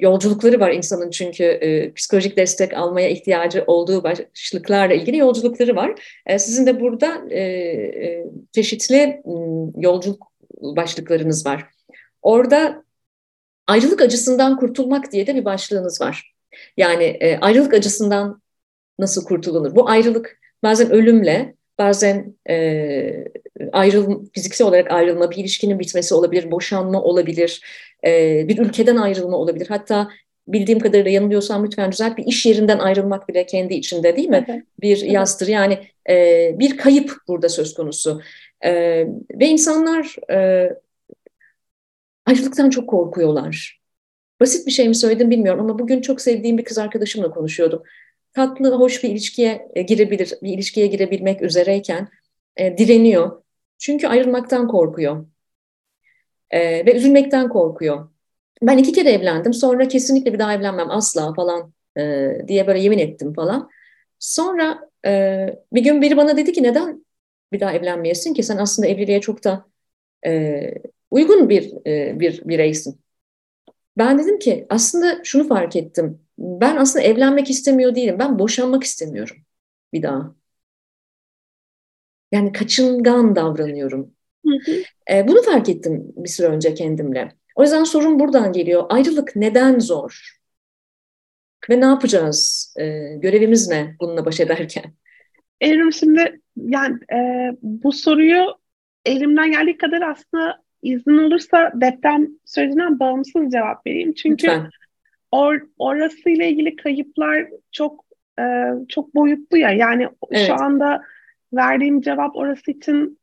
yolculukları var insanın çünkü e, psikolojik destek almaya ihtiyacı olduğu başlıklarla ilgili yolculukları var. E, sizin de burada e, e, çeşitli yolculuk başlıklarınız var. Orada ayrılık acısından kurtulmak diye de bir başlığınız var. Yani e, ayrılık acısından nasıl kurtulunur? Bu ayrılık bazen ölümle, bazen e, ayrıl, fiziksel olarak ayrılma, bir ilişkinin bitmesi olabilir, boşanma olabilir, e, bir ülkeden ayrılma olabilir. Hatta bildiğim kadarıyla yanılıyorsam lütfen düzelt bir iş yerinden ayrılmak bile kendi içinde değil mi? Evet. Bir evet. yastır yani e, bir kayıp burada söz konusu. E, ve insanlar e, ayrılıktan çok korkuyorlar. Basit bir şey mi söyledim bilmiyorum ama bugün çok sevdiğim bir kız arkadaşımla konuşuyordum. Tatlı, hoş bir ilişkiye e, girebilir, bir ilişkiye girebilmek üzereyken e, direniyor. Çünkü ayrılmaktan korkuyor. E, ve üzülmekten korkuyor. Ben iki kere evlendim. Sonra kesinlikle bir daha evlenmem asla falan e, diye böyle yemin ettim falan. Sonra e, bir gün biri bana dedi ki neden bir daha evlenmeyesin ki sen aslında evliliğe çok da e, uygun bir e, bir bireysin. Ben dedim ki aslında şunu fark ettim. Ben aslında evlenmek istemiyor değilim. Ben boşanmak istemiyorum bir daha. Yani kaçıngan davranıyorum. Hı hı. E, bunu fark ettim bir süre önce kendimle. O yüzden sorun buradan geliyor. Ayrılık neden zor? Ve ne yapacağız? E, görevimiz ne bununla baş ederken? Evrim şimdi yani e, bu soruyu elimden geldiği kadar aslında izin olursa deprem sürecinden bağımsız cevap vereyim. Çünkü Lütfen. or, orasıyla ilgili kayıplar çok e, çok boyutlu ya. Yani evet. şu anda verdiğim cevap orası için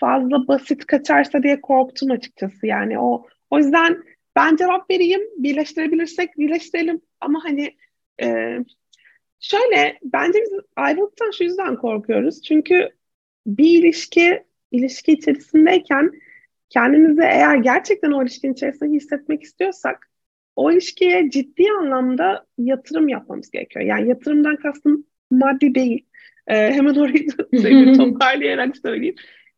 fazla basit kaçarsa diye korktum açıkçası. Yani o o yüzden ben cevap vereyim. Birleştirebilirsek birleştirelim. Ama hani e, şöyle bence biz ayrılıktan şu yüzden korkuyoruz. Çünkü bir ilişki ilişki içerisindeyken kendimizi eğer gerçekten o ilişkinin içerisinde hissetmek istiyorsak o ilişkiye ciddi anlamda yatırım yapmamız gerekiyor. Yani yatırımdan kastım maddi değil. Ee, hemen orayı da toparlayarak söyleyeyim.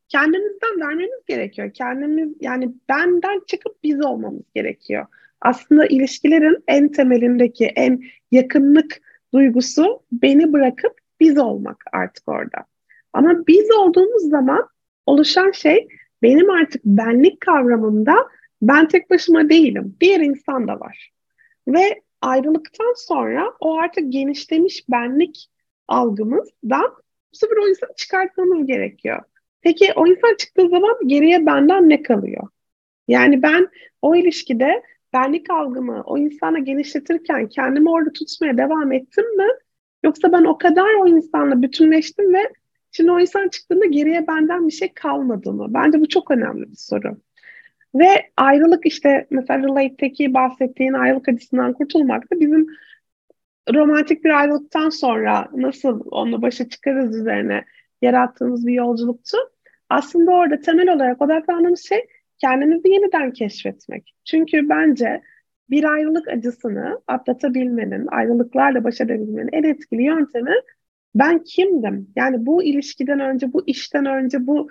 Kendimizden vermemiz gerekiyor. Kendimiz yani benden çıkıp biz olmamız gerekiyor. Aslında ilişkilerin en temelindeki en yakınlık duygusu beni bırakıp biz olmak artık orada. Ama biz olduğumuz zaman oluşan şey benim artık benlik kavramımda ben tek başıma değilim. Diğer insan da var. Ve ayrılıktan sonra o artık genişlemiş benlik algımızdan bu sefer o insanı çıkartmamız gerekiyor. Peki o insan çıktığı zaman geriye benden ne kalıyor? Yani ben o ilişkide benlik algımı o insana genişletirken kendimi orada tutmaya devam ettim mi? Yoksa ben o kadar o insanla bütünleştim ve şimdi o insan çıktığında geriye benden bir şey kalmadı mı? Bence bu çok önemli bir soru. Ve ayrılık işte mesela Relate'deki bahsettiğin ayrılık acısından kurtulmak da bizim romantik bir ayrılıktan sonra nasıl onunla başa çıkarız üzerine yarattığımız bir yolculuktu. Aslında orada temel olarak odaklandığımız şey kendimizi yeniden keşfetmek. Çünkü bence bir ayrılık acısını atlatabilmenin, ayrılıklarla baş edebilmenin en etkili yöntemi ben kimdim? Yani bu ilişkiden önce, bu işten önce, bu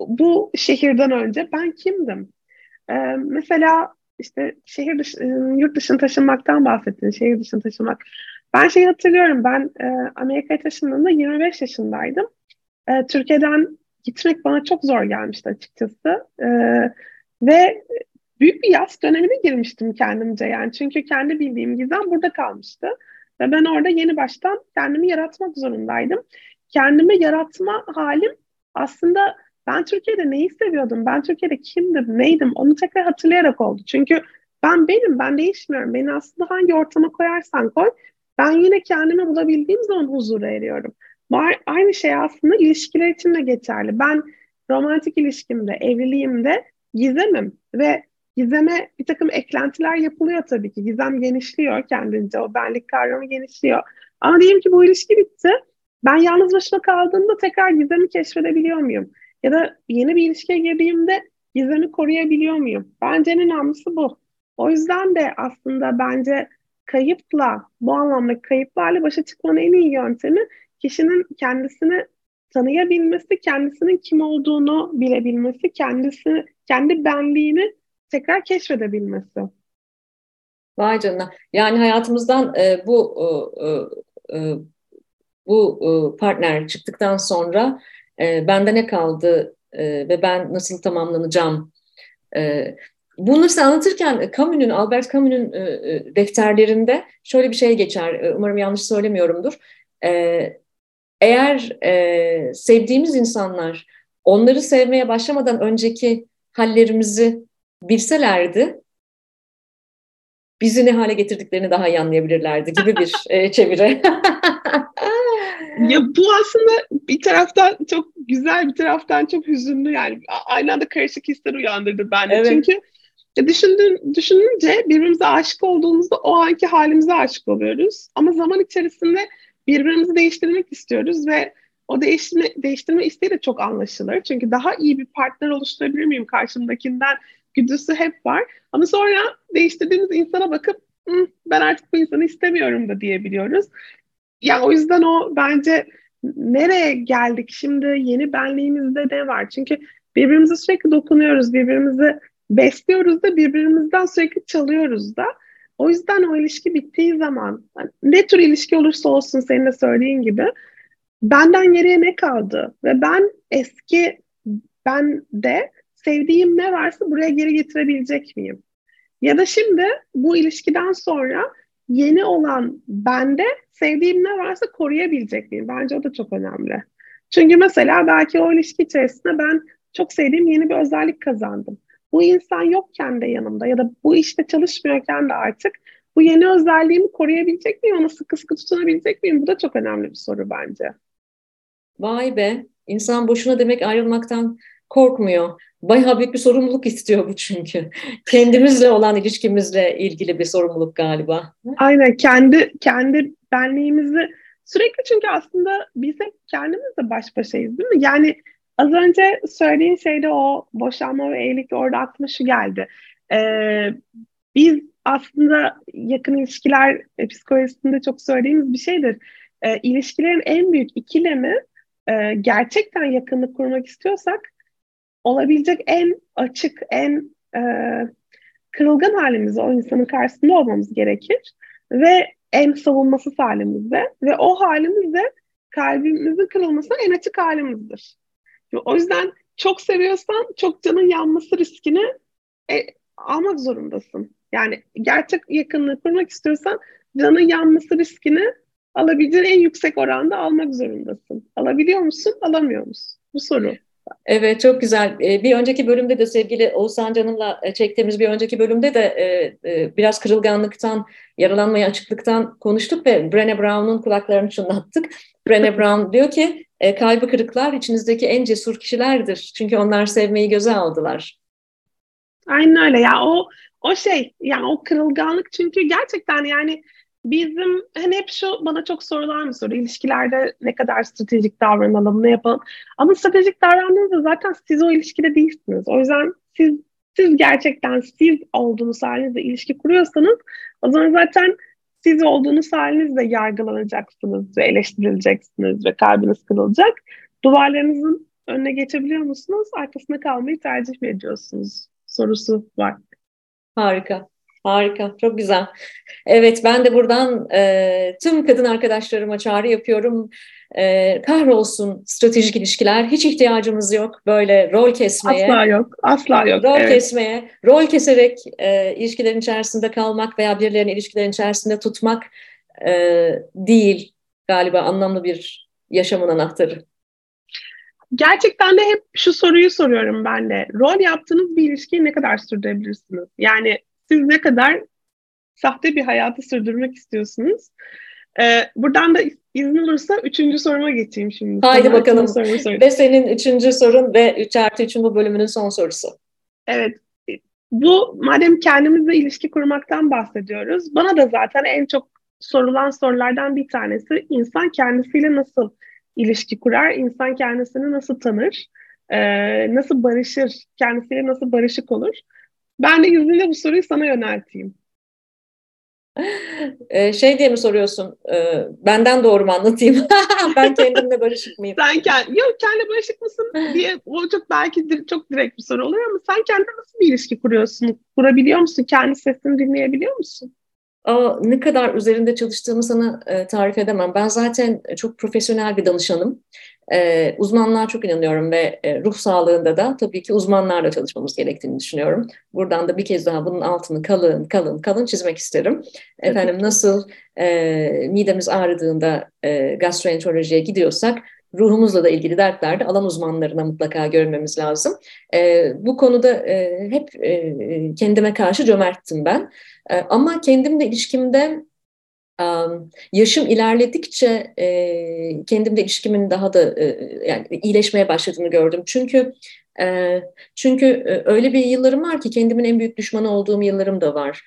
bu şehirden önce ben kimdim? Ee, mesela işte şehir dışı, e, yurt dışına taşınmaktan bahsettin, şehir dışına taşınmak. Ben şeyi hatırlıyorum, ben e, Amerika'ya taşındığımda 25 yaşındaydım. E, Türkiye'den gitmek bana çok zor gelmişti açıkçası. E, ve büyük bir yaz dönemine girmiştim kendimce yani. Çünkü kendi bildiğim gizem burada kalmıştı. Ve ben orada yeni baştan kendimi yaratmak zorundaydım. Kendimi yaratma halim aslında ben Türkiye'de neyi seviyordum, ben Türkiye'de kimdim, neydim onu tekrar hatırlayarak oldu. Çünkü ben benim, ben değişmiyorum. Beni aslında hangi ortama koyarsan koy, ben yine kendimi bulabildiğim zaman huzura eriyorum. Aynı şey aslında ilişkiler için de geçerli. Ben romantik ilişkimde, evliliğimde gizemim ve gizeme bir takım eklentiler yapılıyor tabii ki. Gizem genişliyor kendince, o benlik kavramı genişliyor. Ama diyelim ki bu ilişki bitti. Ben yalnız başıma kaldığımda tekrar gizemi keşfedebiliyor muyum? Ya da yeni bir ilişkiye girdiğimde gizemi koruyabiliyor muyum? Bence en önemlisi bu. O yüzden de aslında bence kayıpla, bu anlamda kayıplarla başa çıkmanın en iyi yöntemi kişinin kendisini tanıyabilmesi, kendisinin kim olduğunu bilebilmesi, kendisi kendi benliğini tekrar keşfedebilmesi. Vay canına. Yani hayatımızdan e, bu e, e, e bu e, partner çıktıktan sonra e, bende ne kaldı e, ve ben nasıl tamamlanacağım? E, bunu size anlatırken Camus'un, Albert Camus'un e, e, defterlerinde şöyle bir şey geçer. E, umarım yanlış söylemiyorumdur. E, eğer e, sevdiğimiz insanlar onları sevmeye başlamadan önceki hallerimizi bilselerdi bizi ne hale getirdiklerini daha iyi anlayabilirlerdi gibi bir e, çeviri. ya bu aslında bir taraftan çok güzel bir taraftan çok hüzünlü yani aynı anda karışık hisler uyandırdı bende. Evet. Çünkü düşündüğün, düşününce birbirimize aşık olduğumuzda o anki halimize aşık oluyoruz. Ama zaman içerisinde birbirimizi değiştirmek istiyoruz ve o değiştirme, değiştirme isteği de çok anlaşılır. Çünkü daha iyi bir partner oluşturabilir miyim karşımdakinden güdüsü hep var. Ama sonra değiştirdiğimiz insana bakıp ben artık bu insanı istemiyorum da diyebiliyoruz. Yani o yüzden o bence nereye geldik şimdi yeni benliğimizde ne var? Çünkü birbirimize sürekli dokunuyoruz, birbirimizi besliyoruz da birbirimizden sürekli çalıyoruz da. O yüzden o ilişki bittiği zaman ne tür ilişki olursa olsun senin de söylediğin gibi benden geriye ne kaldı? Ve ben eski ben de sevdiğim ne varsa buraya geri getirebilecek miyim? Ya da şimdi bu ilişkiden sonra yeni olan bende sevdiğim ne varsa koruyabilecek miyim? Bence o da çok önemli. Çünkü mesela belki o ilişki içerisinde ben çok sevdiğim yeni bir özellik kazandım. Bu insan yokken de yanımda ya da bu işte çalışmıyorken de artık bu yeni özelliğimi koruyabilecek miyim? Ona sıkı sıkı tutunabilecek miyim? Bu da çok önemli bir soru bence. Vay be. İnsan boşuna demek ayrılmaktan korkmuyor. Bayağı büyük bir sorumluluk istiyor bu çünkü. Kendimizle olan ilişkimizle ilgili bir sorumluluk galiba. Aynen kendi kendi benliğimizi sürekli çünkü aslında biz hep kendimizle baş başayız değil mi? Yani az önce söylediğin şeyde o boşanma ve evlilik orada aklıma şu geldi. Ee, biz aslında yakın ilişkiler e, psikolojisinde çok söylediğimiz bir şeydir. E, ilişkilerin en büyük ikilemi e, gerçekten yakınlık kurmak istiyorsak olabilecek en açık, en e, kırılgan halimizde o insanın karşısında olmamız gerekir. Ve en savunmasız halimizde ve o halimizde kalbimizin kırılması en açık halimizdir. O yüzden çok seviyorsan çok canın yanması riskini e, almak zorundasın. Yani gerçek yakınlığı kurmak istiyorsan canın yanması riskini alabileceğin en yüksek oranda almak zorundasın. Alabiliyor musun, alamıyor musun? Bu soru. Evet çok güzel. Ee, bir önceki bölümde de sevgili Oğuzhan Canım'la e, çektiğimiz bir önceki bölümde de e, e, biraz kırılganlıktan, yaralanmaya açıklıktan konuştuk ve Brené Brown'un kulaklarını çınlattık. Brené Brown diyor ki kalbi kırıklar içinizdeki en cesur kişilerdir. Çünkü onlar sevmeyi göze aldılar. Aynen öyle ya o o şey yani o kırılganlık çünkü gerçekten yani bizim hani hep şu bana çok sorulan bir soru. İlişkilerde ne kadar stratejik davranalım, ne yapalım. Ama stratejik davrandığınızda zaten siz o ilişkide değilsiniz. O yüzden siz siz gerçekten siz olduğunuz halinizde ilişki kuruyorsanız o zaman zaten siz olduğunuz halinizde yargılanacaksınız ve eleştirileceksiniz ve kalbiniz kırılacak. Duvarlarınızın önüne geçebiliyor musunuz? Arkasında kalmayı tercih mi ediyorsunuz? Sorusu var. Harika. Harika, çok güzel. Evet, ben de buradan e, tüm kadın arkadaşlarıma çağrı yapıyorum. E, kahrolsun stratejik ilişkiler. Hiç ihtiyacımız yok böyle rol kesmeye. Asla yok, asla yok. Rol evet. kesmeye, rol keserek e, ilişkilerin içerisinde kalmak veya birilerinin ilişkilerin içerisinde tutmak e, değil galiba anlamlı bir yaşamın anahtarı. Gerçekten de hep şu soruyu soruyorum ben de. Rol yaptığınız bir ilişkiyi ne kadar sürdürebilirsiniz? Yani siz ne kadar sahte bir hayatı sürdürmek istiyorsunuz? Ee, buradan da izin olursa üçüncü soruma geçeyim şimdi. Haydi Sana bakalım. Ve senin üçüncü sorun ve üç artı üçün bu bölümünün son sorusu. Evet. Bu madem kendimizle ilişki kurmaktan bahsediyoruz. Bana da zaten en çok sorulan sorulardan bir tanesi insan kendisiyle nasıl ilişki kurar, insan kendisini nasıl tanır, e, nasıl barışır, kendisiyle nasıl barışık olur. Ben de izninle bu soruyu sana yönelteyim. Ee, şey diye mi soruyorsun? E, benden doğru mu anlatayım? ben kendimle barışık mıyım? Sen kendi, yok kendi barışık mısın diye o çok belki çok direkt bir soru oluyor ama sen kendine nasıl bir ilişki kuruyorsun? Kurabiliyor musun? Kendi sesini dinleyebiliyor musun? Aa, ne kadar üzerinde çalıştığımı sana e, tarif edemem. Ben zaten çok profesyonel bir danışanım. E, uzmanlığa çok inanıyorum ve e, ruh sağlığında da tabii ki uzmanlarla çalışmamız gerektiğini düşünüyorum. Buradan da bir kez daha bunun altını kalın kalın kalın çizmek isterim. Efendim nasıl e, midemiz ağrıdığında e, gastroenterolojiye gidiyorsak ruhumuzla da ilgili dertlerde alan uzmanlarına mutlaka görmemiz lazım. E, bu konuda e, hep e, kendime karşı cömerttim ben. E, ama kendimle ilişkimde yaşım ilerledikçe e, kendimle ilişkimin daha da e, yani iyileşmeye başladığını gördüm. Çünkü e, çünkü öyle bir yıllarım var ki kendimin en büyük düşmanı olduğum yıllarım da var.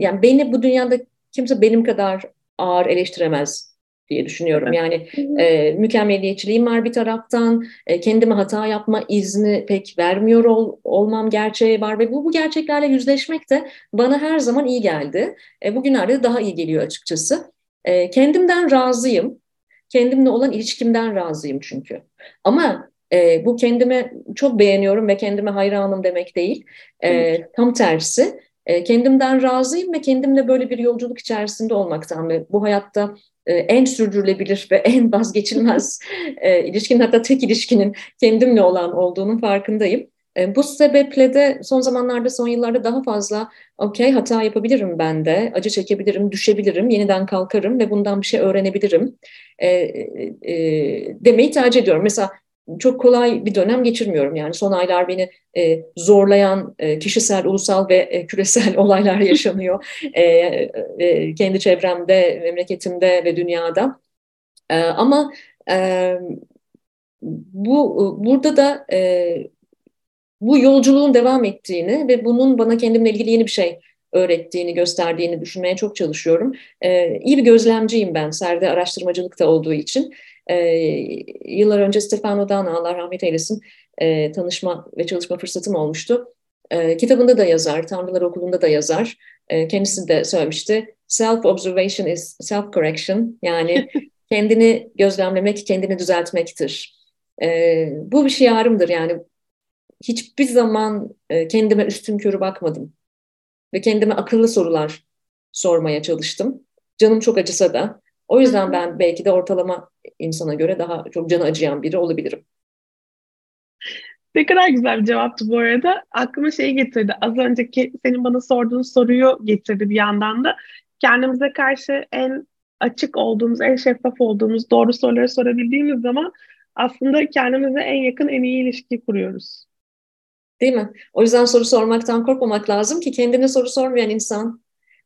Yani beni bu dünyada kimse benim kadar ağır eleştiremez diye düşünüyorum. Yani e, mükemmeliyetçiliğim var bir taraftan, e, kendime hata yapma izni pek vermiyor ol, olmam gerçeği var ve bu, bu gerçeklerle yüzleşmek de bana her zaman iyi geldi. E, bugünlerde de daha iyi geliyor açıkçası. E, kendimden razıyım. Kendimle olan ilişkimden razıyım çünkü. Ama e, bu kendime çok beğeniyorum ve kendime hayranım demek değil. E, tam tersi. E, kendimden razıyım ve kendimle böyle bir yolculuk içerisinde olmaktan ve bu hayatta en sürdürülebilir ve en vazgeçilmez e, ilişkinin hatta tek ilişkinin kendimle olan olduğunun farkındayım. E, bu sebeple de son zamanlarda, son yıllarda daha fazla okey hata yapabilirim ben de, acı çekebilirim, düşebilirim, yeniden kalkarım ve bundan bir şey öğrenebilirim e, e, demeyi tercih ediyorum. Mesela çok kolay bir dönem geçirmiyorum. Yani son aylar beni e, zorlayan e, kişisel, ulusal ve e, küresel olaylar yaşanıyor. e, e, kendi çevremde, memleketimde ve dünyada. E, ama e, bu burada da e, bu yolculuğun devam ettiğini ve bunun bana kendimle ilgili yeni bir şey öğrettiğini, gösterdiğini düşünmeye çok çalışıyorum. E, iyi bir gözlemciyim ben, serde araştırmacılık da olduğu için. E, yıllar önce Stefano'dan Allah rahmet eylesin e, tanışma ve çalışma fırsatım olmuştu. E, kitabında da yazar, Tanrılar Okulu'nda da yazar. E, kendisi de söylemişti. Self-observation is self-correction. Yani kendini gözlemlemek, kendini düzeltmektir. E, bu bir şiarımdır yani. Hiçbir zaman e, kendime üstün körü bakmadım. Ve kendime akıllı sorular sormaya çalıştım. Canım çok acısa da. O yüzden ben belki de ortalama insana göre daha çok canı acıyan biri olabilirim. Ne kadar güzel bir cevaptı bu arada. Aklıma şey getirdi. Az önceki senin bana sorduğun soruyu getirdi bir yandan da. Kendimize karşı en açık olduğumuz, en şeffaf olduğumuz, doğru soruları sorabildiğimiz zaman aslında kendimize en yakın, en iyi ilişki kuruyoruz. Değil mi? O yüzden soru sormaktan korkmamak lazım ki kendine soru sormayan insan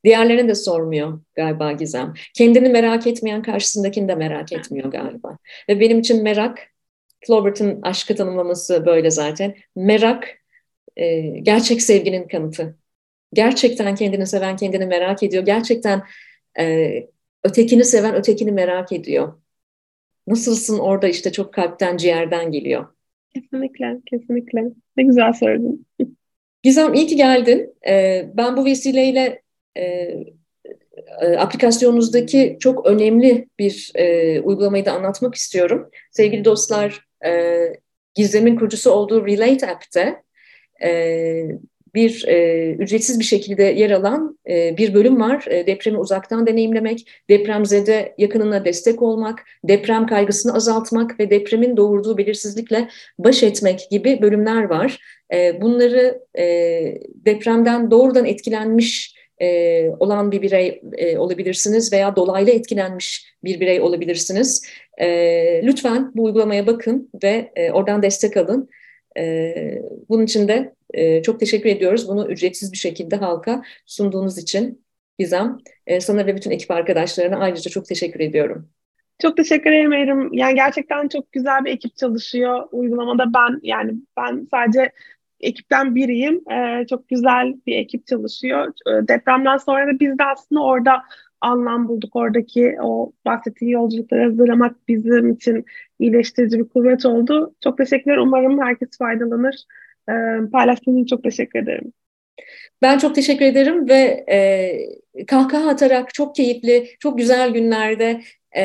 diğerlerine de sormuyor galiba Gizem. Kendini merak etmeyen karşısındakini de merak etmiyor galiba. Ve benim için merak, Flaubert'ın aşkı tanımlaması böyle zaten. Merak e, gerçek sevginin kanıtı. Gerçekten kendini seven kendini merak ediyor. Gerçekten e, ötekini seven ötekini merak ediyor. Nasılsın orada işte çok kalpten ciğerden geliyor. Kesinlikle, kesinlikle. Ne güzel söyledin. Gizem iyi ki geldin. Ee, ben bu vesileyle e, e, aplikasyonunuzda çok önemli bir e, uygulamayı da anlatmak istiyorum. Sevgili dostlar, e, Gizem'in kurucusu olduğu Relate App'te e, bir e, ücretsiz bir şekilde yer alan e, bir bölüm var. E, depremi uzaktan deneyimlemek, depremzede yakınına destek olmak, deprem kaygısını azaltmak ve depremin doğurduğu belirsizlikle baş etmek gibi bölümler var. E, bunları e, depremden doğrudan etkilenmiş e, olan bir birey e, olabilirsiniz veya dolaylı etkilenmiş bir birey olabilirsiniz. E, lütfen bu uygulamaya bakın ve e, oradan destek alın. E, bunun için de e, çok teşekkür ediyoruz. Bunu ücretsiz bir şekilde halka sunduğunuz için Gizem. E, sana ve bütün ekip arkadaşlarına ayrıca çok teşekkür ediyorum. Çok teşekkür ederim. Yani gerçekten çok güzel bir ekip çalışıyor uygulamada. Ben yani ben sadece ekipten biriyim. Ee, çok güzel bir ekip çalışıyor. Ee, depremden sonra da biz de aslında orada anlam bulduk. Oradaki o bahsettiği yolculukları hazırlamak bizim için iyileştirici bir kuvvet oldu. Çok teşekkürler. Umarım herkes faydalanır. Ee, paylaştığınız için çok teşekkür ederim. Ben çok teşekkür ederim ve e, kahkaha atarak çok keyifli, çok güzel günlerde e,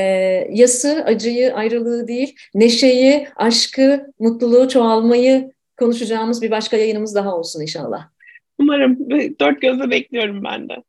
yası, acıyı, ayrılığı değil, neşeyi, aşkı, mutluluğu, çoğalmayı konuşacağımız bir başka yayınımız daha olsun inşallah. Umarım. Dört gözle bekliyorum ben de.